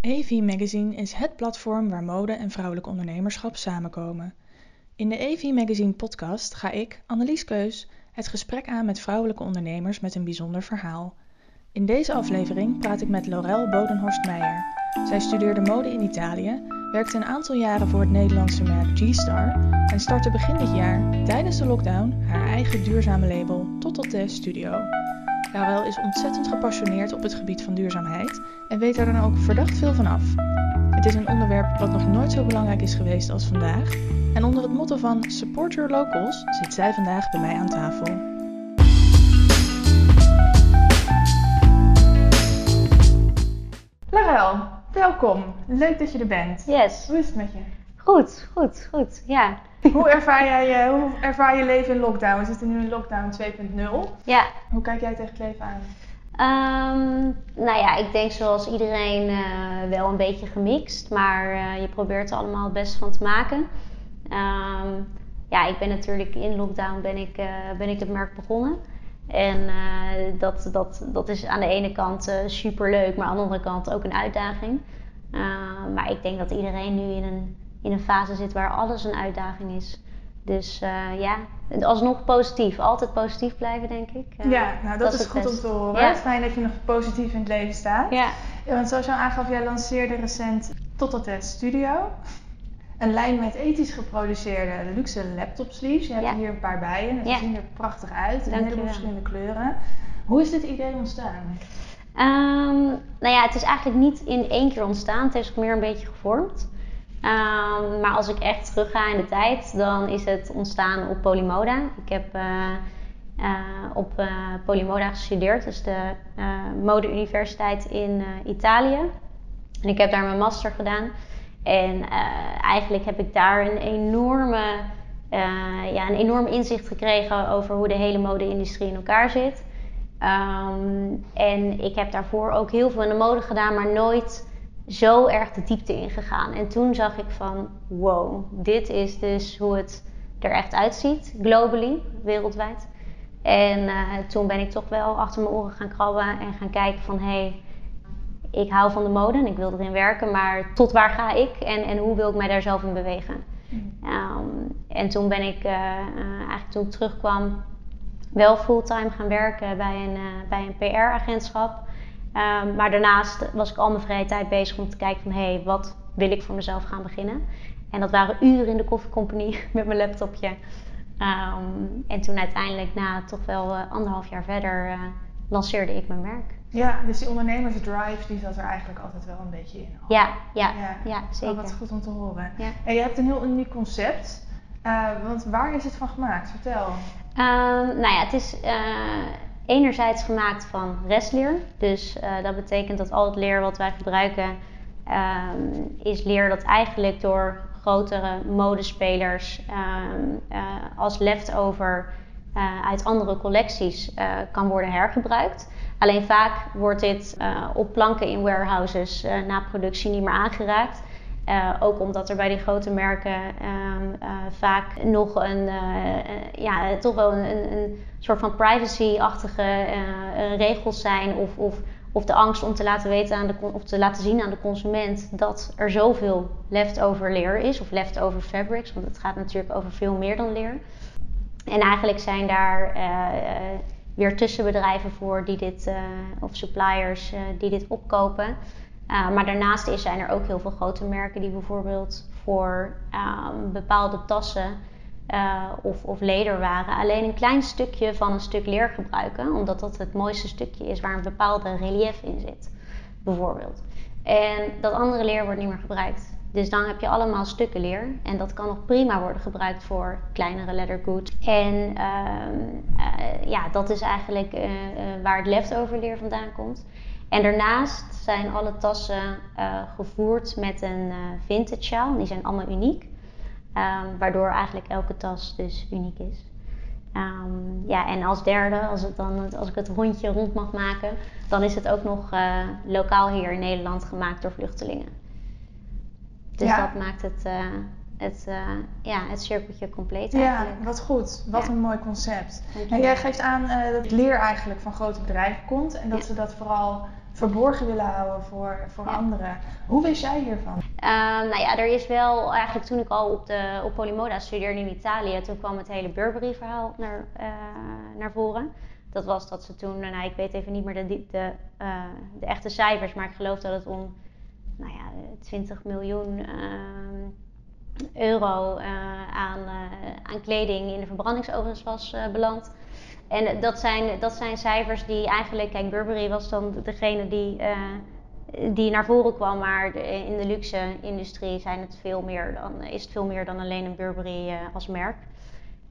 AV Magazine is het platform waar mode en vrouwelijk ondernemerschap samenkomen. In de AV Magazine podcast ga ik, Annelies Keus, het gesprek aan met vrouwelijke ondernemers met een bijzonder verhaal. In deze aflevering praat ik met Laurel Bodenhorst Meijer. Zij studeerde mode in Italië, werkte een aantal jaren voor het Nederlandse merk G-Star en startte begin dit jaar, tijdens de lockdown, haar eigen duurzame label Totote Studio. Laurel is ontzettend gepassioneerd op het gebied van duurzaamheid en weet er dan ook verdacht veel van af. Het is een onderwerp wat nog nooit zo belangrijk is geweest als vandaag. En onder het motto van Support Your Locals zit zij vandaag bij mij aan tafel. Laurel, welkom. Leuk dat je er bent. Yes. Hoe is het met je? Goed, goed, goed. Ja. Hoe ervaar jij je, hoe ervaar je leven in lockdown? We zitten nu in lockdown 2.0. Ja. Hoe kijk jij tegen het leven aan? Ehm, nou ja, ik denk zoals iedereen eh, wel een beetje gemixt, maar eh, je probeert er allemaal het beste van te maken. Ehm, ja, ik ben natuurlijk in lockdown ben ik, eh, ben ik het merk begonnen. En dat, dat, dat is aan de ene kant super leuk, maar aan de andere kant ook een uitdaging. Ehm, maar ik denk dat iedereen nu in een, in een fase zit waar alles een uitdaging is. Dus uh, ja, alsnog positief. Altijd positief blijven, denk ik. Uh, ja, nou dat, is goed om te horen. Ja. Fijn dat je nog positief in het leven staat. Ja. ja want zoals je al aangaf, jij lanceerde recent Tototest Studio. Een lijn met ethisch geproduceerde luxe laptop sleeves. Je hebt ja. hier een paar bij je. Ze zien er prachtig uit. In hele verschillende kleuren. Hoe is dit idee ontstaan? Um, nou ja, het is eigenlijk niet in één keer ontstaan. Het is meer een beetje gevormd. Um, maar als ik echt terug ga in de tijd, dan is het ontstaan op Polymoda. Ik heb uh, uh, op uh, Polymoda gestudeerd, dus de modeuniversiteit in Italië. En ik heb daar mijn master gedaan. En eigenlijk heb ik daar een enorme, ja, een enorm inzicht gekregen over hoe de hele mode-industrie in elkaar zit. Um, en ik heb daarvoor ook heel veel in de mode gedaan, maar nooit zo erg de diepte in gegaan. En toen zag ik van, wow, dit is dus hoe het er echt uitziet, globally, wereldwijd. En uh, toen ben ik toch wel achter mijn oren gaan krabben en gaan kijken van, hé, hey, ik hou van de mode en ik wil erin werken, maar tot waar ga ik en, en hoe wil ik mij daar zelf in bewegen? Mm. Um, en toen ben ik, uh, uh, eigenlijk toen ik terugkwam, wel fulltime gaan werken bij een, bij een PR-agentschap. Um, maar daarnaast was ik al mijn vrije tijd bezig om te kijken van... hé, hey, wat wil ik voor mezelf gaan beginnen? En dat waren uren in de koffiecompagnie met mijn laptopje. Um, en toen uiteindelijk, na toch wel uh, anderhalf jaar verder, uh, lanceerde ik mijn merk. Ja, dus die ondernemersdrive die zat er eigenlijk altijd wel een beetje in. Ja, ja, ja, ja, zeker. Oh, wat goed om te horen. Ja. En je hebt een heel uniek concept. Uh, want waar is het van gemaakt? Vertel. Um, nou ja, het is enerzijds gemaakt van restleer. Dus uh, dat betekent dat al het leer wat wij gebruiken um, is leer dat eigenlijk door grotere modespelers um, uh, als leftover uh, uit andere collecties kan worden hergebruikt. Alleen vaak wordt dit op planken in warehouses na productie niet meer aangeraakt. Uh, ook omdat er bij die grote merken um, uh, vaak nog een, uh, ja, toch wel een, een, een soort van privacy-achtige regels zijn. Of, of, of de angst om te laten weten aan de, of te laten zien aan de consument dat er zoveel leftover leer is. Of leftover fabrics, want het gaat natuurlijk over veel meer dan leer. En eigenlijk zijn daar weer tussenbedrijven voor die dit, of suppliers die dit opkopen. Uh, maar daarnaast zijn er ook heel veel grote merken die bijvoorbeeld voor um, bepaalde tassen uh, of, of lederwaren alleen een klein stukje van een stuk leer gebruiken, omdat dat het mooiste stukje is waar een bepaalde relief in zit, bijvoorbeeld. En dat andere leer wordt niet meer gebruikt. Dus dan heb je allemaal stukken leer en dat kan nog prima worden gebruikt voor kleinere leathergood. En uh, ja, dat is eigenlijk waar het leftover leer vandaan komt. En daarnaast zijn alle tassen uh, gevoerd met een uh, vintage sjaal. Die zijn allemaal uniek. Um, waardoor eigenlijk elke tas dus uniek is. Um, ja, en als derde, als, het dan, als ik het rondje rond mag maken, dan is het ook nog uh, lokaal hier in Nederland gemaakt door vluchtelingen. Dus ja. dat maakt het, het, ja, het cirkeltje compleet eigenlijk. Ja, wat goed. Wat ja. een mooi concept. En jij geeft aan dat leer eigenlijk van grote bedrijven komt en dat ze dat vooral verborgen willen houden voor, voor anderen. Hoe wist jij hiervan? Ehm, nou ja, er is wel eigenlijk toen ik al op, de, op Polymoda studeerde in Italië, toen kwam het hele Burberry-verhaal naar, uh, naar voren. Dat was dat ze toen, nou ik weet even niet meer de, de, uh, de echte cijfers, maar ik geloof dat het om nou ja, 20 miljoen ehm, euro uh, aan, aan kleding in de verbrandingsovens was beland. En dat zijn, dat zijn cijfers die eigenlijk, kijk, Burberry was dan degene die, die naar voren kwam, maar in de luxe-industrie zijn het veel meer dan, is het veel meer dan alleen een Burberry als merk.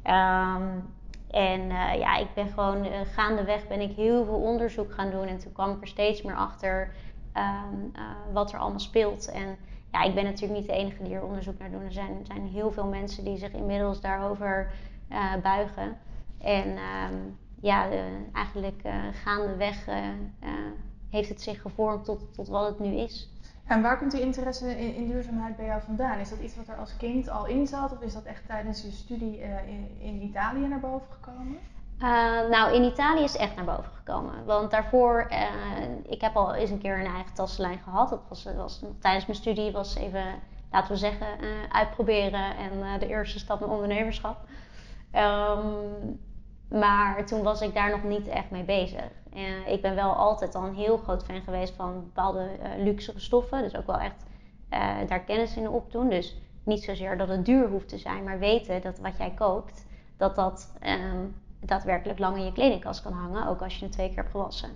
Um, en ja, ik ben gewoon gaandeweg ben ik heel veel onderzoek gaan doen en toen kwam ik er steeds meer achter um, wat er allemaal speelt. En ja, ik ben natuurlijk niet de enige die er onderzoek naar doen. Er zijn, zijn heel veel mensen die zich inmiddels daarover buigen. En uh, ja, eigenlijk uh, gaandeweg uh, heeft het zich gevormd tot, tot wat het nu is. En waar komt die interesse in, in, duurzaamheid bij jou vandaan? Is dat iets wat er als kind al in zat of is dat echt tijdens je studie in, in, Italië naar boven gekomen? Nou, in Italië is echt naar boven gekomen. Want daarvoor, ik heb al eens een keer een eigen tassenlijn gehad. Dat was, was tijdens mijn studie was even, laten we zeggen, uitproberen en de eerste stap naar ondernemerschap. Um, maar toen was ik daar nog niet echt mee bezig. Ik ben wel altijd al een heel groot fan geweest van bepaalde luxere stoffen. Dus ook wel echt daar kennis in opdoen. Dus niet zozeer dat het duur hoeft te zijn, maar weten dat wat jij koopt, dat dat um, daadwerkelijk lang in je kledingkast kan hangen. Ook als je het twee keer hebt gewassen.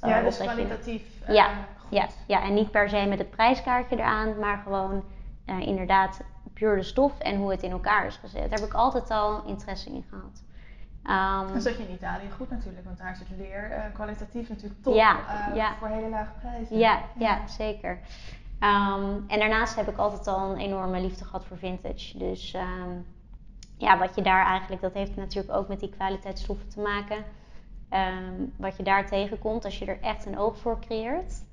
Ja, dus kwalitatief. Je, ja, ja, ja, en niet per se met het prijskaartje eraan, maar gewoon inderdaad puur de stof en hoe het in elkaar is gezet. Daar heb ik altijd al interesse in gehad. Um, dat zat je in Italië goed natuurlijk, want daar is het leer uh, kwalitatief natuurlijk top ja, uh, ja. voor hele lage prijzen. Ja, ja. zeker. Um, en daarnaast heb ik altijd al een enorme liefde gehad voor vintage. Dus um, ja, wat je daar eigenlijk, dat heeft natuurlijk ook met die kwaliteitsstoffen te maken. wat je daar tegenkomt, als je er echt een oog voor creëert,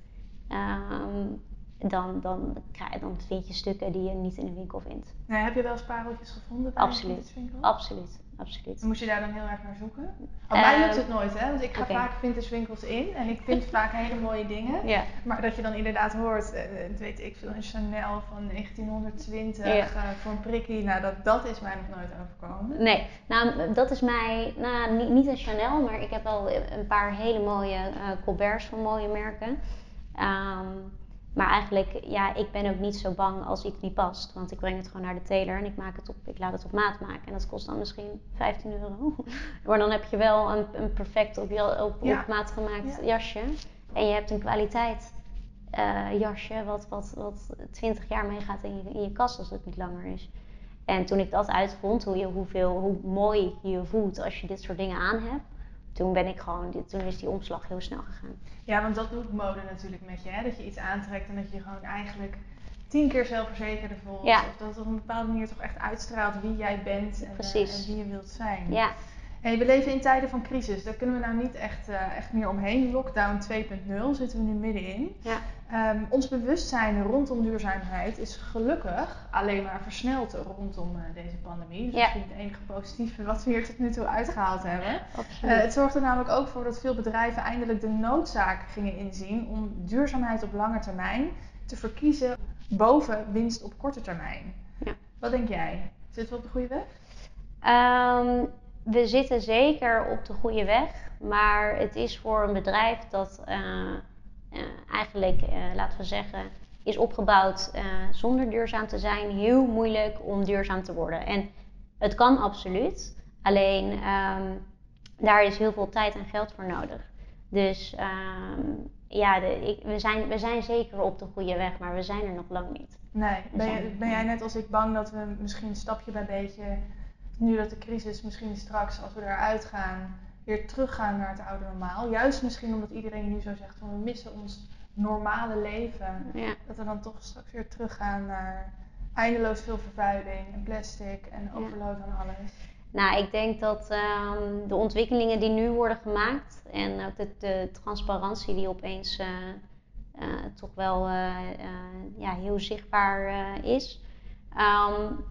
dan, dan, dan vind je stukken die je niet in de winkel vindt. Heb je wel eens pareltjes gevonden bij absoluut, absoluut, absoluut. Moest je daar dan heel erg naar zoeken? Want mij lukt het nooit, hè? Want ik ga okay. vaak vintage winkels in en ik vind vaak hele mooie dingen. Ja. Maar dat je dan inderdaad hoort, uh, weet ik veel, een Chanel van 1920 ja. uh, voor een prikkie. Nou, dat, dat is mij nog nooit overkomen. Nee, nou, dat is mij, nou, niet, niet een Chanel, maar ik heb wel een paar hele mooie uh, Colberts van mooie merken. Um, maar eigenlijk, ja, ik ben ook niet zo bang als iets niet past. Want ik breng het gewoon naar de tailor en ik, maak het op, ik laat het op maat maken. En dat kost dan misschien 15 euro. maar dan heb je wel een, een perfect op, op, op maat gemaakt jasje. En je hebt een kwaliteit uh, jasje wat, wat, wat 20 jaar meegaat in je, in je kast als het niet langer is. En toen ik dat uitvond, hoe, je, hoeveel, hoe mooi je je voelt als je dit soort dingen aan hebt toen ben ik gewoon, toen is die omslag heel snel gegaan. Ja, want dat doet mode natuurlijk met je, hè? dat je iets aantrekt en dat je gewoon eigenlijk tien keer zelfverzekerder voelt. Ja. Of dat het op een bepaalde manier toch echt uitstraalt wie jij bent en, uh, en wie je wilt zijn. Ja. Hey, we leven in tijden van crisis. Daar kunnen we nou niet echt, uh, echt meer omheen. Lockdown 2.0 zitten we nu middenin. Ja. Um, ons bewustzijn rondom duurzaamheid is gelukkig alleen maar versneld rondom uh, deze pandemie. Dus ja. misschien het enige positieve wat we hier tot nu toe uitgehaald hebben. Absoluut. Uh, het zorgt er namelijk ook voor dat veel bedrijven eindelijk de noodzaak gingen inzien om duurzaamheid op lange termijn te verkiezen boven winst op korte termijn. Ja. Wat denk jij? Zitten we op de goede weg? Um, we zitten zeker op de goede weg, maar het is voor een bedrijf dat uh, uh, eigenlijk, uh, laten we zeggen, is opgebouwd zonder duurzaam te zijn, heel moeilijk om duurzaam te worden. En het kan absoluut, alleen um, daar is heel veel tijd en geld voor nodig. Dus um, ja, de, ik, we, zijn, we zijn zeker op de goede weg, maar we zijn er nog lang niet. Nee, ben, je, ben jij net als ik bang dat we misschien stapje bij beetje nu dat de crisis misschien straks, als we eruit gaan, weer teruggaan naar het oude normaal. Juist misschien omdat iedereen nu zo zegt van we missen ons normale leven. Ja. Dat we dan toch straks weer teruggaan naar eindeloos veel vervuiling en plastic en overload aan alles. Nou, ik denk dat um, de ontwikkelingen die nu worden gemaakt en ook de, de transparantie die opeens uh, uh, toch wel uh, ja, heel zichtbaar is, Um,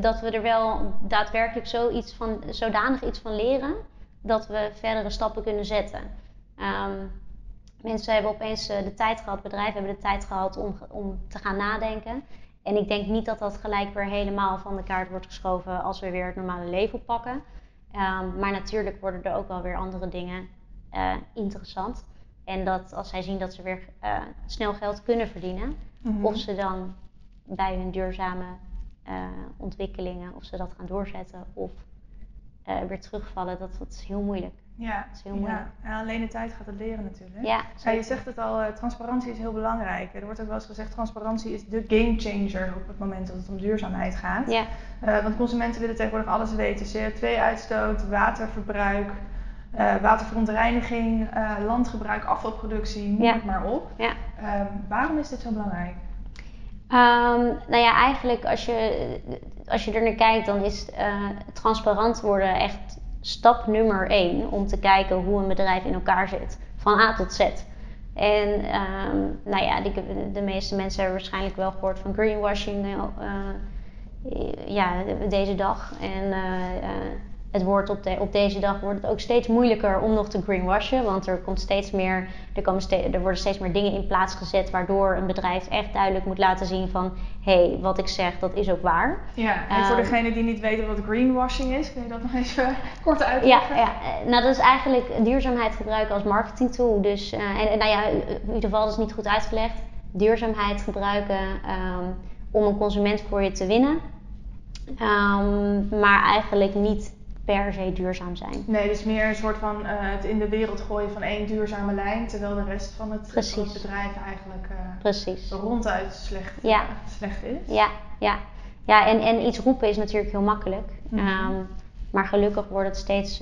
dat we er wel daadwerkelijk zoiets van, zodanig iets van leren dat we verdere stappen kunnen zetten. Um, Mensen hebben opeens eh, de tijd gehad, bedrijven hebben de tijd gehad om, om te gaan nadenken. En ik denk niet dat dat gelijk weer helemaal van de kaart wordt geschoven als we weer het normale leven oppakken. Um, maar natuurlijk worden er ook wel weer andere dingen uh, interessant. En dat als zij zien dat ze weer uh, snel geld kunnen verdienen, mm-hmm. of ze dan bij hun duurzame uh, ontwikkelingen, of ze dat gaan doorzetten of weer terugvallen, dat, dat is heel moeilijk. Ja, dat is heel moeilijk. Ja. alleen de tijd gaat het leren natuurlijk. Ja, ja je zegt het al, transparantie is heel belangrijk. Er wordt ook wel eens gezegd, transparantie is de game changer op het moment dat het om duurzaamheid gaat. Ja. want consumenten willen tegenwoordig alles weten. CO2-uitstoot, waterverbruik, uh, waterverontreiniging, uh, landgebruik, afvalproductie, noem het maar op. Ja. Um, waarom is dit zo belangrijk? Um, nou ja, eigenlijk als je, als je er naar kijkt, dan is uh, transparant worden echt stap nummer één om te kijken hoe een bedrijf in elkaar zit, van A tot Z. En um, nou ja, de meeste mensen hebben waarschijnlijk wel gehoord van greenwashing ja, deze dag. En het wordt op, de, op deze dag wordt het ook steeds moeilijker om nog te greenwashen. Want er, komt steeds meer, er, komen er worden steeds meer dingen in plaats gezet. Waardoor een bedrijf echt duidelijk moet laten zien van... hé, hey, wat ik zeg, dat is ook waar. Ja, en voor um, degenen die niet weten wat greenwashing is... kun je dat nog even kort uitleggen? Ja, ja, nou dat is eigenlijk duurzaamheid gebruiken als marketing tool. Dus, uh, en, en, nou ja, in ieder geval dat is niet goed uitgelegd. Duurzaamheid gebruiken um, om een consument voor je te winnen. Um, maar eigenlijk niet per se duurzaam zijn. Nee, dus meer een soort van uh, het in de wereld gooien van één duurzame lijn, terwijl de rest van het, het bedrijf eigenlijk uh, Precies. ronduit slecht, ja. slecht is. Ja, ja. ja en, en iets roepen is natuurlijk heel makkelijk. Mm -hmm. um, maar gelukkig wordt het steeds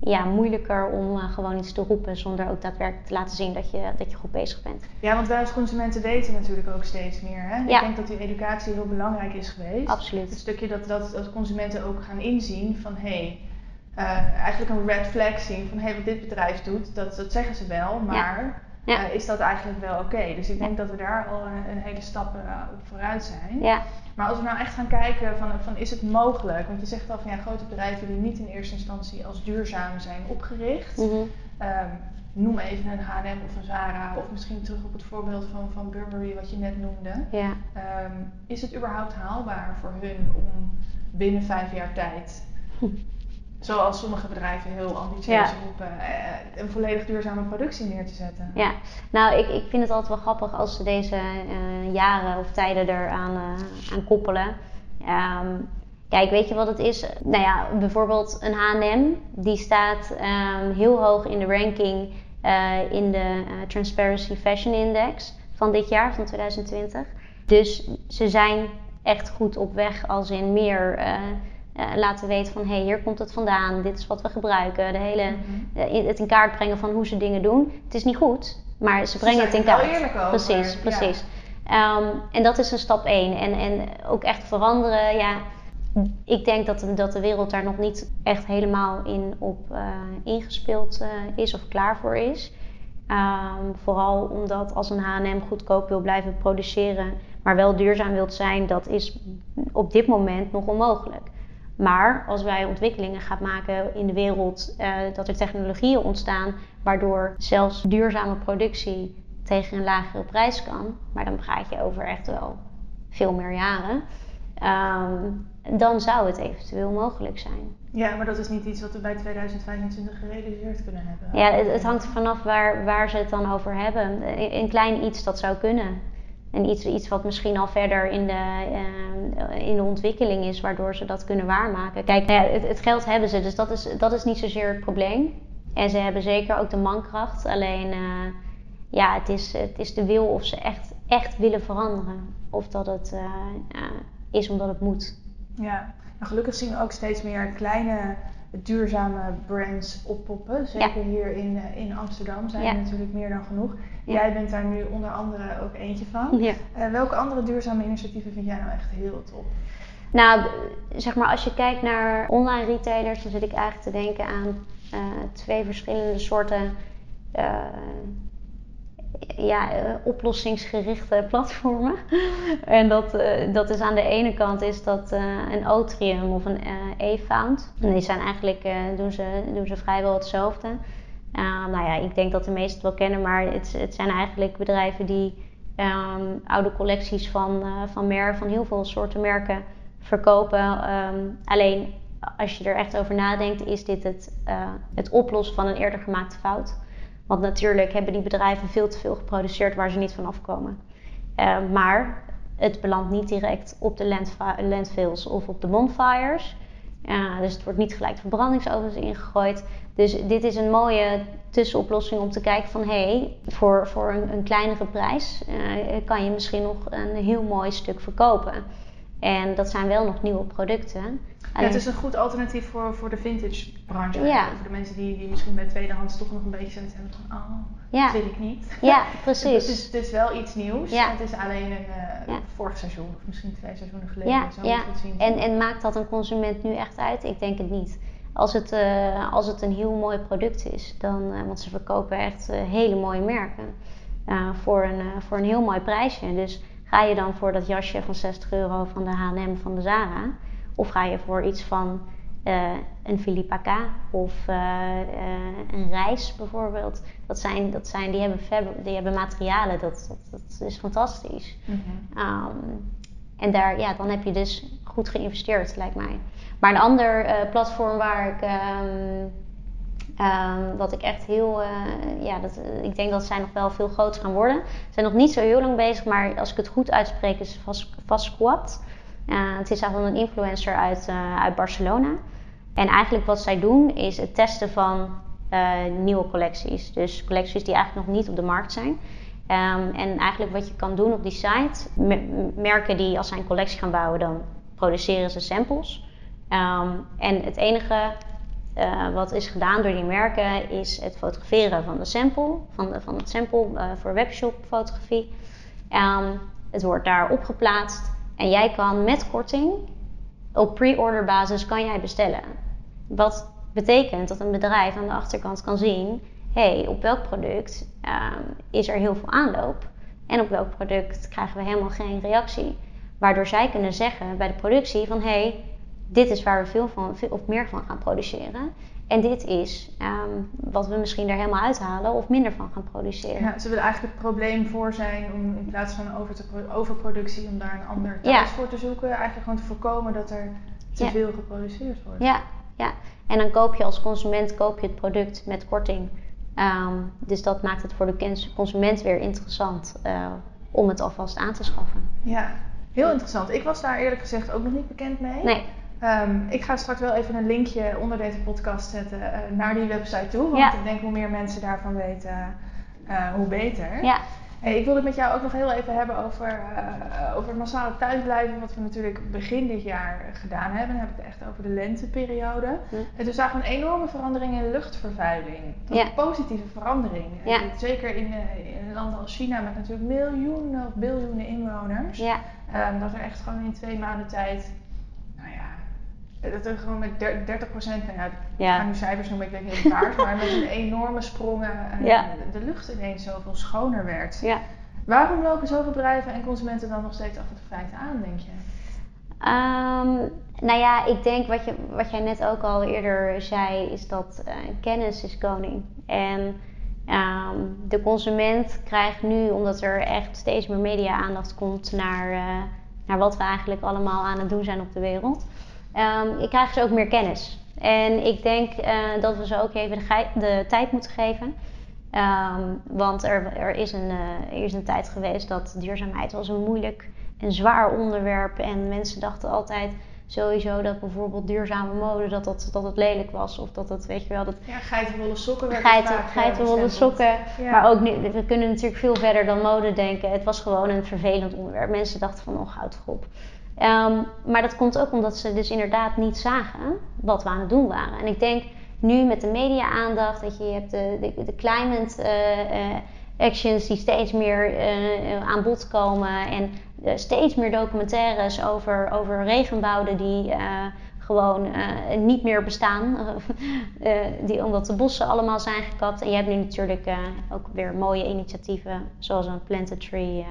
ja, moeilijker om uh, gewoon iets te roepen zonder ook daadwerkelijk te laten zien dat je, dat je goed bezig bent. Ja, want wij als consumenten weten natuurlijk ook steeds meer. Hè? Ja. Ik denk dat die educatie heel belangrijk is geweest. Absoluut. Het stukje dat, dat, dat consumenten ook gaan inzien van hé, hey, uh, eigenlijk een red flag zien van hé, hey, wat dit bedrijf doet, dat, dat zeggen ze wel, maar ja. Uh, is dat eigenlijk wel oké? Okay? Dus ik denk dat we daar al een, een hele stap op vooruit zijn. Ja. Maar als we nou echt gaan kijken van, van is het mogelijk? Want je zegt al van ja, grote bedrijven die niet in eerste instantie als duurzaam zijn opgericht. Mm -hmm. um, noem even een H&M of een Zara of misschien terug op het voorbeeld van, van Burberry wat je net noemde. Ja. Um, is het überhaupt haalbaar voor hun om binnen vijf jaar tijd zoals sommige bedrijven heel ambitieus ja. roepen, eh, een volledig duurzame productie neer te zetten. Ja, nou ik, ik vind het altijd wel grappig als ze deze uh, jaren of tijden eraan uh, aan koppelen. Um, kijk, weet je wat het is? Nou ja, bijvoorbeeld een H&M, die staat um, heel hoog in de ranking uh, in de Transparency Fashion Index van dit jaar, van 2020. Dus ze zijn echt goed op weg als in meer laten weten van hé, hey, hier komt het vandaan, dit is wat we gebruiken. De hele, mm-hmm. uh, het in kaart brengen van hoe ze dingen doen. Het is niet goed, maar ze brengen ze het in kaart. Precies, precies. Ja. Um, en dat is een stap één. En, en ook echt veranderen, ja. Ik denk dat, dat de wereld daar nog niet echt helemaal in op uh, ingespeeld is of klaar voor is. Um, vooral omdat als een H&M goedkoop wil blijven produceren, maar wel duurzaam wilt zijn, dat is op dit moment nog onmogelijk. Maar als wij ontwikkelingen gaan maken in de wereld, uh, dat er technologieën ontstaan waardoor zelfs duurzame productie tegen een lagere prijs kan, maar dan praat je over echt wel veel meer jaren, um, dan zou het eventueel mogelijk zijn. Ja, maar dat is niet iets wat we bij 2025 gerealiseerd kunnen hebben. Ja, het, het hangt er vanaf waar, waar ze het dan over hebben. Een klein iets dat zou kunnen. En iets, iets wat misschien al verder in de, uh, in de ontwikkeling is, waardoor ze dat kunnen waarmaken. Kijk, het, het, geld hebben ze, dus dat is, dat is niet zozeer het probleem. En ze hebben zeker ook de mankracht. Alleen, uh, ja, het is, het is de wil of ze echt, echt willen veranderen. Of dat het uh, is omdat het moet. Ja, nou, gelukkig zien we ook steeds meer kleine duurzame brands oppoppen. Zeker ja. hier in, in Amsterdam zijn ja. er natuurlijk meer dan genoeg. Ja. Jij bent daar nu onder andere ook eentje van. Uh, welke andere duurzame initiatieven vind jij nou echt heel top? Nou, zeg maar als je kijkt naar online retailers, dan zit ik eigenlijk te denken aan uh, twee verschillende soorten uh, ja, oplossingsgerichte platformen. en dat, dat is aan de ene kant is dat een Otrium of een e-found. En die zijn eigenlijk, doen, ze, doen ze vrijwel hetzelfde. nou ja, ik denk dat de meesten het wel kennen, maar het, het zijn eigenlijk bedrijven die ehm, oude collecties van, van mer, van heel veel soorten merken verkopen. Ehm, alleen als je er echt over nadenkt, is dit het, het oplossen van een eerder gemaakte fout. Want natuurlijk hebben die bedrijven veel te veel geproduceerd waar ze niet van afkomen. Uh, maar het belandt niet direct op de landfills of op de bonfires. Uh, dus het wordt niet gelijk verbrandingsovens ingegooid. Dus dit is een mooie tussenoplossing om te kijken van... hé, hey, voor, voor een, een kleinere prijs kan je misschien nog een heel mooi stuk verkopen. En dat zijn wel nog nieuwe producten. Ja, het is een goed alternatief voor, voor de vintage branche. Ja. Voor de mensen die, die misschien bij tweedehands toch nog een beetje zijn van, oh, ja. dat wil ik niet. Ja, precies. het, is, het is wel iets nieuws. Ja. Het is alleen een uh, vorig seizoen of misschien twee seizoenen geleden. Ja, zo ja. zien. En, en maakt dat een consument nu echt uit? Ik denk het niet. Als het, uh, als het een heel mooi product is, dan, uh, want ze verkopen echt hele mooie merken. voor, een, voor een heel mooi prijsje. Dus ga je dan voor dat jasje van 60 euro van de H&M van de Zara of ga je voor iets van uh, een Philippa K of uh, uh, een reis bijvoorbeeld. Dat zijn, dat zijn, die, hebben die hebben materialen, dat, dat, dat is fantastisch. -hmm. um, en daar, ja, dan heb je dus goed geïnvesteerd, lijkt mij. Maar een ander platform waar ik, um, wat ik echt heel, ja, dat, ik denk dat zij nog wel veel groter gaan worden. Ze zijn nog niet zo heel lang bezig, maar als ik het goed uitspreek is Fast Squat. Uh, het is eigenlijk een influencer uit, uh, uit Barcelona. En eigenlijk wat zij doen is het testen van nieuwe collecties. Dus collecties die eigenlijk nog niet op de markt zijn. Um, en eigenlijk wat je kan doen op die site, merken die als zij een collectie gaan bouwen, dan produceren ze samples. Um, en het enige uh, wat is gedaan door die merken is het fotograferen van de sample, van, de, van het sample uh, voor webshop fotografie. Um, het wordt daar opgeplaatst en jij kan met korting op pre-order basis kan jij bestellen. Wat betekent dat een bedrijf aan de achterkant kan zien: hey, op welk product um, is er heel veel aanloop en op welk product krijgen we helemaal geen reactie. Waardoor zij kunnen zeggen bij de productie van hey, dit is waar we veel van, veel of meer van gaan produceren. En dit is um, wat we misschien er helemaal uithalen of minder van gaan produceren. Ja, ze willen eigenlijk het probleem voor zijn om in plaats van over te, overproductie, om daar een ander thuis voor te zoeken. Eigenlijk gewoon te voorkomen dat er te veel geproduceerd wordt. Ja, ja, en dan koop je als consument koop je het product met korting. Um, dus dat maakt het voor de consument weer interessant uh, om het alvast aan te schaffen. Ja, heel interessant. Ik was daar eerlijk gezegd ook nog niet bekend mee. Nee. Um, ik ga straks wel even een linkje onder deze podcast zetten uh, naar die website toe. Want ik denk hoe meer mensen daarvan weten, uh, hoe beter. Ja. Hey, ik wil het met jou ook nog heel even hebben over, uh, over het massale thuisblijven. Wat we natuurlijk begin dit jaar gedaan hebben. Dan heb ik het echt over de lenteperiode. Hm. Het is eigenlijk een enorme verandering in luchtvervuiling. Een positieve verandering. Ja. Zeker in, in, landen als China met natuurlijk miljoenen of biljoenen inwoners. Ja. Um, dat er echt gewoon in twee maanden tijd dat er gewoon met 30 procent, nou ja, ja. nu cijfers noemen, ik weet niet waar, maar met een enorme sprongen uh, de lucht ineens zoveel schoner werd. Ja. Waarom lopen zoveel bedrijven en consumenten dan nog steeds achter de feiten aan, denk je? Um, nou ja, ik denk wat, je, wat jij net ook al eerder zei, is dat uh, kennis is koning. En um, de consument krijgt nu, omdat er echt steeds meer media-aandacht komt naar, uh, naar wat we eigenlijk allemaal aan het doen zijn op de wereld um, ik krijg ze ook meer kennis. En ik denk uh, dat we ze ook even de, de tijd moeten geven. Um, want er, er, is een, uh, er is een tijd geweest dat duurzaamheid was een moeilijk en zwaar onderwerp. En mensen dachten altijd sowieso dat bijvoorbeeld duurzame mode dat, dat, dat het lelijk was. Of dat het, weet je wel... Dat ja, geitenwolle sokken werd Geiten, vaak, eh, Geitenwolle sokken. Ja. Maar ook nu, we kunnen natuurlijk veel verder dan mode denken. Het was gewoon een vervelend onderwerp. Mensen dachten van, oh, toch op. Um, maar dat komt ook omdat ze dus inderdaad niet zagen wat we aan het doen waren. En ik denk nu met de media-aandacht, dat je, je hebt de, de, climate uh, uh, actions die steeds meer uh, aan bod komen. En steeds meer documentaires over, over regenwouden die gewoon niet meer bestaan. die, omdat de bossen allemaal zijn gekapt. En je hebt nu natuurlijk ook weer mooie initiatieven, zoals een Plant a Tree,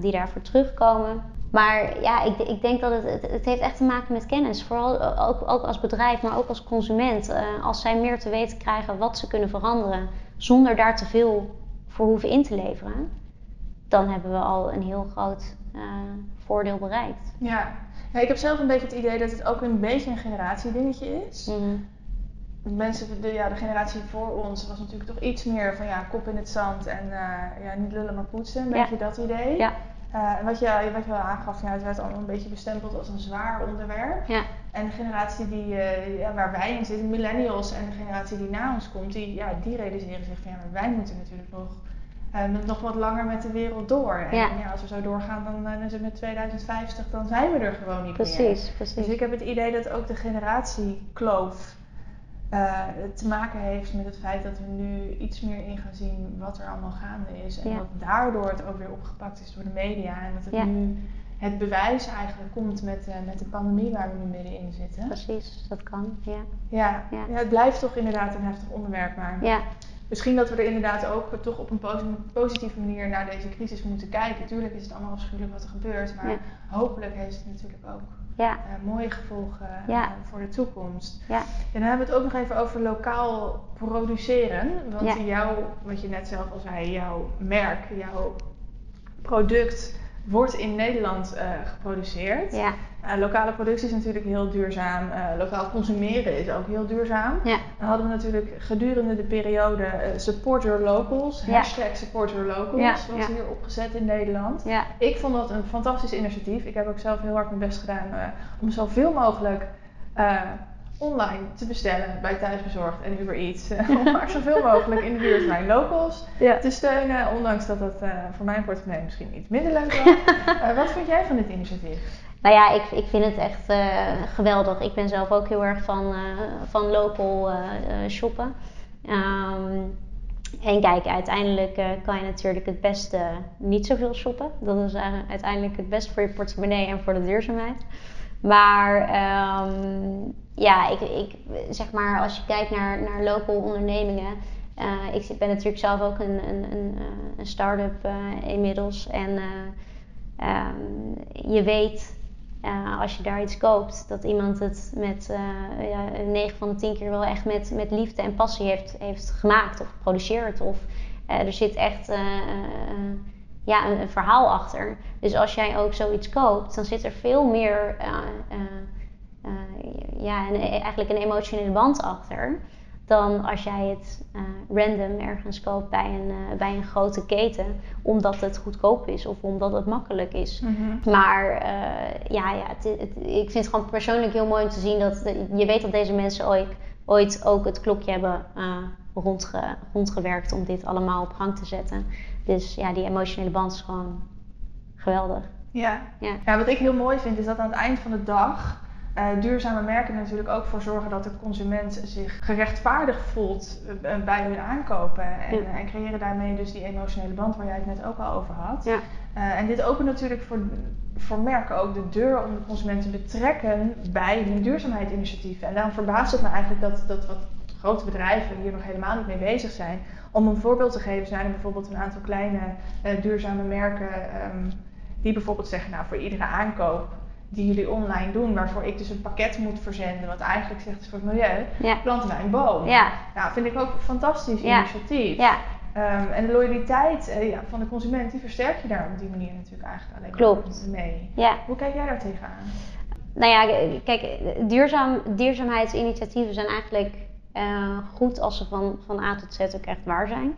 die daarvoor terugkomen. Maar ja, ik, ik denk dat het, het, het, heeft echt te maken met kennis. Vooral ook, ook als bedrijf, maar ook als consument. Uh, als zij meer te weten krijgen wat ze kunnen veranderen, zonder daar te veel voor hoeven in te leveren, dan hebben we al een heel groot uh, voordeel bereikt. Ja. ja. ik heb zelf een beetje het idee dat het ook een beetje een generatiedingetje is. Mm mensen, de, ja, de generatie voor ons was natuurlijk toch iets meer van ja, kop in het zand en uh, ja, niet lullen maar poetsen. Een beetje dat idee. Ja. Uh, wat, je, wat je wel aangaf, ja, het werd allemaal een beetje bestempeld als een zwaar onderwerp. Ja. En de generatie die, uh, ja, waar wij in zitten, millennials en de generatie die na ons komt, die, ja, die realiseren zich van ja, maar wij moeten natuurlijk nog, uh, nog wat langer met de wereld door. En ja. als we zo doorgaan, dan, dan is het met 2050, dan zijn we er gewoon niet precies, meer. Precies, precies. Dus ik heb het idee dat ook de generatiekloof uh, te maken heeft met het feit dat we nu iets meer in gaan zien wat er allemaal gaande is. En dat daardoor het ook weer opgepakt is door de media. En dat het nu het bewijs eigenlijk komt met, uh, met de pandemie waar we nu middenin zitten. Precies, dat kan, ja. Ja, ja. het blijft toch inderdaad een heftig onderwerp. Maar ja. Misschien dat we er inderdaad ook toch op een positieve manier naar deze crisis moeten kijken. Tuurlijk is het allemaal afschuwelijk wat er gebeurt. Maar hopelijk heeft het natuurlijk ook ja. Uh, mooie gevolgen uh, voor de toekomst. Ja. En dan hebben we het ook nog even over lokaal produceren. Want jouw, wat je net zelf al zei, jouw merk, jouw product wordt in Nederland uh, geproduceerd. Uh, lokale productie is natuurlijk heel duurzaam. Uh, lokaal consumeren is ook heel duurzaam. Ja. Dan hadden we natuurlijk gedurende de periode Support Your Locals. Ja. Hashtag Support Your Locals ja. was hier opgezet in Nederland. Ik vond dat een fantastisch initiatief. Ik heb ook zelf heel hard mijn best gedaan om zoveel mogelijk online te bestellen bij Thuisbezorgd en Uber Eats. om maar zoveel mogelijk in de buurt mijn locals te steunen. Ondanks dat dat uh, voor mijn portemonnee misschien iets minder leuk was. uh, wat vind jij van dit initiatief? Nou ja, ik, ik vind het echt uh, geweldig. Ik ben zelf ook heel erg van, van local shoppen. Um, en kijk, uiteindelijk kan je natuurlijk het beste niet zoveel shoppen. Dat is uiteindelijk het beste voor je portemonnee en voor de duurzaamheid. Maar um, ja, ik, ik, zeg maar, als je kijkt naar, naar local ondernemingen. Ik ben natuurlijk zelf ook een, een, een, eh, een start-up inmiddels. En um, je weet als je daar iets koopt, dat iemand het met ja, 9 van de 10 keer wel echt met, met liefde en passie heeft, heeft gemaakt of geproduceerd. Of er zit echt ja, een, verhaal achter. Dus als jij ook zoiets koopt, dan zit er veel meer uh, ja, een, eigenlijk een emotionele band achter. Dan als jij het uh, random ergens koopt bij een, uh, bij een grote keten. Omdat het goedkoop is of omdat het makkelijk is. Mm -hmm. Maar ja, ja het, het, ik vind het gewoon persoonlijk heel mooi om te zien dat je weet dat deze mensen ooit, ooit ook het klokje hebben rondge, rondgewerkt om dit allemaal op gang te zetten. Dus ja, die emotionele band is gewoon geweldig. Ja. ja. ja, wat ik heel mooi vind is dat aan het eind van de dag uh, duurzame merken er natuurlijk ook voor zorgen dat de consument zich gerechtvaardigd voelt uh, bij hun aankopen. En, ja. en, creëren daarmee dus die emotionele band waar jij het net ook al over had. Ja. Uh, en dit opent natuurlijk voor, voor merken ook de deur om de consument te betrekken bij hun duurzaamheidsinitiatieven. En daarom verbaast het me eigenlijk dat, dat wat grote bedrijven hier nog helemaal niet mee bezig zijn. Om een voorbeeld te geven zijn er bijvoorbeeld een aantal kleine duurzame merken um, die bijvoorbeeld zeggen, nou voor iedere aankoop die jullie online doen, waarvoor ik dus een pakket moet verzenden, wat eigenlijk zegt is voor het milieu, ja. planten wij een boom. Ja. Nou, vind ik ook een fantastisch initiatief. Ja. Um, en de loyaliteit uh, ja, van de consument, die versterk je daar op die manier natuurlijk eigenlijk alleen Klopt. mee. Ja. Hoe kijk jij daar tegenaan? Nou ja, kijk, duurzaam, duurzaamheidsinitiatieven zijn eigenlijk uh, goed als ze van, van A tot Z ook echt waar zijn.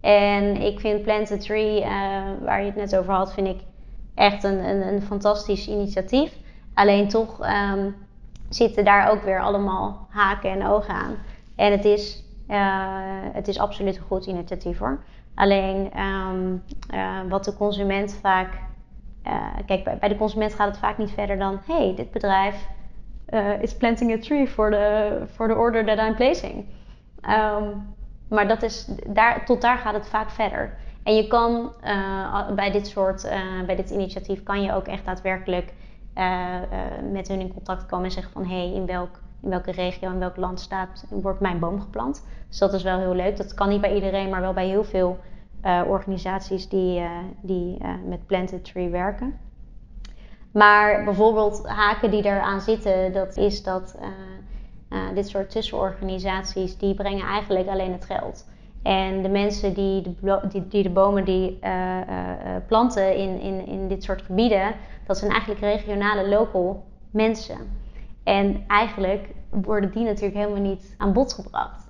En ik vind Plant a Tree, uh, waar je het net over had, vind ik echt een, een, een fantastisch initiatief. Alleen toch um, zitten daar ook weer allemaal haken en ogen aan. En het is, uh, het is absoluut een goed initiatief hoor. Alleen um, uh, wat de consument vaak. Uh, kijk, bij, bij, de consument gaat het vaak niet verder dan: hey, dit bedrijf is planting a tree for the, for the order that I'm placing. Um, maar dat is, daar, tot daar gaat het vaak verder. En je kan uh, bij dit soort, uh, bij dit initiatief kan je ook echt daadwerkelijk uh, met hun in contact komen en zeggen van hé, hey, in, welk, in welke regio, in welk land staat, wordt mijn boom geplant. Dus dat is wel heel leuk. Dat kan niet bij iedereen, maar wel bij heel veel organisaties die, die met Planted Tree werken. Maar bijvoorbeeld haken die eraan zitten, dat is dat eh, eh, dit soort tussenorganisaties, die brengen eigenlijk alleen het geld. En de mensen die de, die, die de bomen die uh, planten in, in, in dit soort gebieden, dat zijn eigenlijk regionale local mensen. En eigenlijk worden die natuurlijk helemaal niet aan bod gebracht.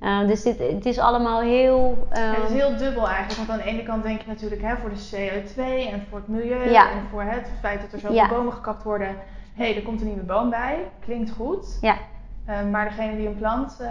Uh, dus dit, het is allemaal heel. het is heel dubbel eigenlijk. Want aan de ene kant denk je natuurlijk hè, voor de CO2 en voor het milieu en voor het feit dat er zoveel ja. bomen gekapt worden. Hé, hey, er komt een nieuwe boom bij. Klinkt goed. Ja. Uh, maar degene die een plant. Uh...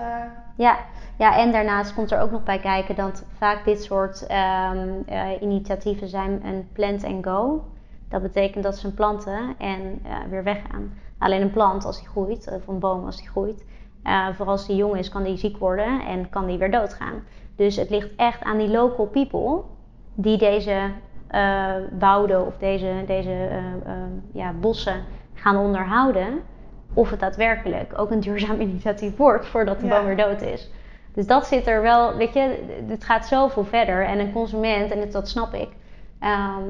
Ja. ja, en daarnaast komt er ook nog bij kijken dat vaak dit soort um, initiatieven zijn een plant and go. Dat betekent dat ze planten en weer weggaan. Alleen een plant als die groeit, of een boom als die groeit, uh, vooral als die jong is, kan die ziek worden en kan die weer doodgaan. Dus het ligt echt aan die local people die deze uh, wouden of deze, deze ja, bossen gaan onderhouden. Of het daadwerkelijk ook een duurzaam initiatief wordt voordat de boom weer dood is. Dus dat zit er wel, weet je, het gaat zoveel verder. En een consument, en dat snap ik,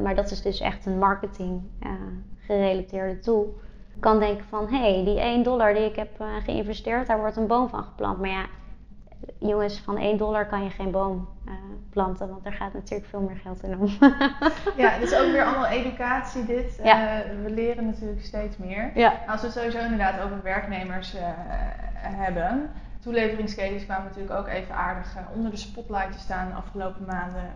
maar dat is dus echt een marketing gerelateerde tool kan denken van... hé, hey, die 1 dollar die ik heb uh, geïnvesteerd, daar wordt een boom van geplant. Maar ja, jongens, van 1 dollar kan je geen boom uh, planten, want er gaat natuurlijk veel meer geld in om. ja, het is ook weer allemaal educatie dit. Ja. Uh, we leren natuurlijk steeds meer. Ja. Als we het sowieso inderdaad over werknemers hebben toeleveringsketens kwamen natuurlijk ook even aardig onder de spotlight te staan de afgelopen maanden,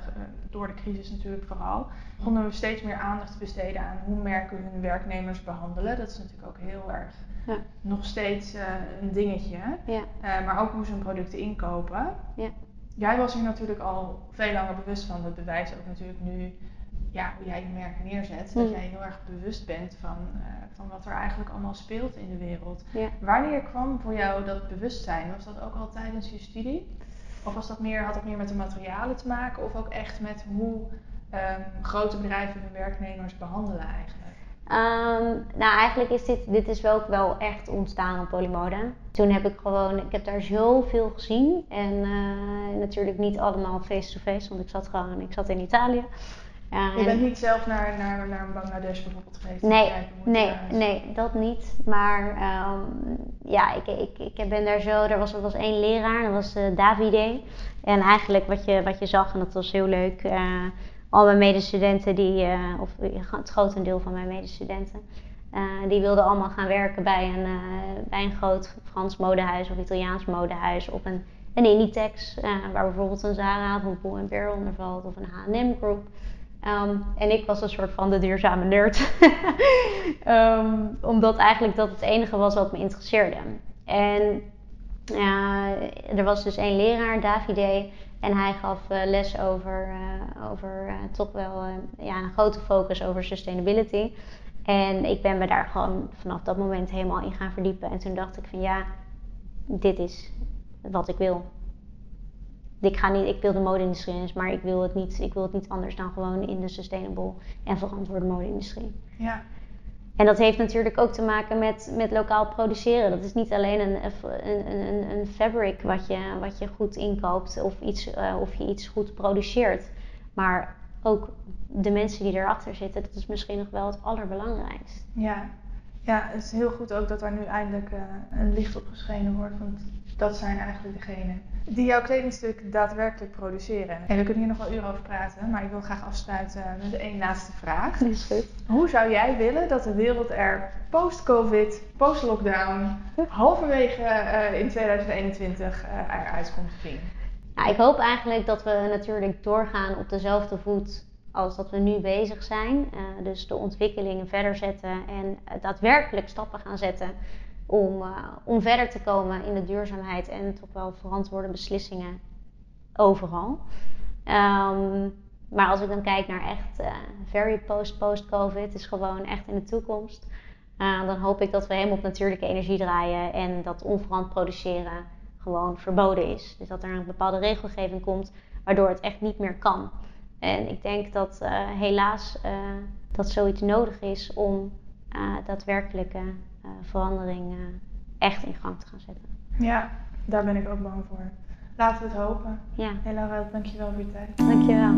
door de crisis natuurlijk vooral. Begonnen we steeds meer aandacht te besteden aan hoe merken we hun werknemers behandelen. Dat is natuurlijk ook heel erg ja. nog steeds uh, een dingetje. Ja. maar ook hoe ze hun producten inkopen. Ja. Jij was hier natuurlijk al veel langer bewust van. Dat bewijst ook natuurlijk nu ja, hoe jij je merk neerzet. Dat mm. jij heel erg bewust bent van, uh, van wat er eigenlijk allemaal speelt in de wereld. Wanneer kwam voor jou dat bewustzijn? Was dat ook al tijdens je studie? Of was dat meer, had dat meer met de materialen te maken? Of ook echt met hoe um, grote bedrijven hun werknemers behandelen eigenlijk? Um, nou, eigenlijk is dit, dit is wel, wel echt ontstaan op Polymode. Toen heb ik gewoon, ik heb daar zoveel gezien. En uh, natuurlijk niet allemaal face-to-face, -face, want ik zat gewoon, ik zat in Italië. Je bent niet zelf naar, naar, naar Bangladesh bijvoorbeeld geweest? Nee, nee, nee, dat niet. Maar um, ja, ik, ik, ik ben daar zo. Er was, er was één leraar, dat was uh, Davide. En eigenlijk wat je, wat je zag, en dat was heel leuk. Uh, al mijn medestudenten, die, uh, of het grotendeel van mijn medestudenten, die wilden allemaal gaan werken bij een, bij een groot Frans modehuis of Italiaans modehuis. Op een, een Inditex, waar bijvoorbeeld een Zara of een Pull Bear onder valt, of een H&M Group. Um, en ik was een soort van de duurzame nerd. um, omdat eigenlijk dat het enige was wat me interesseerde. En uh, er was dus één leraar, Davide. En hij gaf uh, les over, uh, over toch wel ja, een grote focus over sustainability. En ik ben me daar gewoon vanaf dat moment helemaal in gaan verdiepen. En toen dacht ik van ja, dit is wat ik wil ik, ga niet, ik wil de mode-industrie in, maar ik wil, het niet, ik wil het niet anders dan gewoon in de sustainable en verantwoorde mode-industrie. Ja. En dat heeft natuurlijk ook te maken met, met lokaal produceren. Dat is niet alleen een, een, een, een fabric wat je, wat je goed inkoopt of, iets, uh, of je iets goed produceert. Maar ook de mensen die erachter zitten, dat is misschien nog wel het allerbelangrijkste. Ja, ja het is heel goed ook dat daar nu eindelijk uh, een licht op geschenen wordt. Want dat zijn eigenlijk degenen die jouw kledingstuk daadwerkelijk produceren. En we kunnen hier nog wel uren over praten, maar ik wil graag afsluiten met één laatste vraag. Is goed. Hoe zou jij willen dat de wereld er post-COVID, post-lockdown, halverwege uh, in 2021 uh, eh, eruit komt te zien? Nou, ik hoop eigenlijk dat we natuurlijk doorgaan op dezelfde voet als dat we nu bezig zijn. Uh, dus de ontwikkelingen verder zetten en daadwerkelijk stappen gaan zetten om, uh, om verder te komen in de duurzaamheid en toch wel verantwoorde beslissingen overal. Um, maar als ik dan kijk naar echt uh, very post-post-COVID, is gewoon echt in de toekomst. Uh, dan hoop ik dat we helemaal op natuurlijke energie draaien en dat onverant produceren gewoon verboden is. Dus dat er een bepaalde regelgeving komt waardoor het echt niet meer kan. En ik denk dat helaas dat zoiets nodig is om daadwerkelijke verandering echt in gang te gaan zetten. Ja, daar ben ik ook bang voor. Laten we het hopen. Ja. Hey Laura, dankjewel voor je tijd. Dankjewel.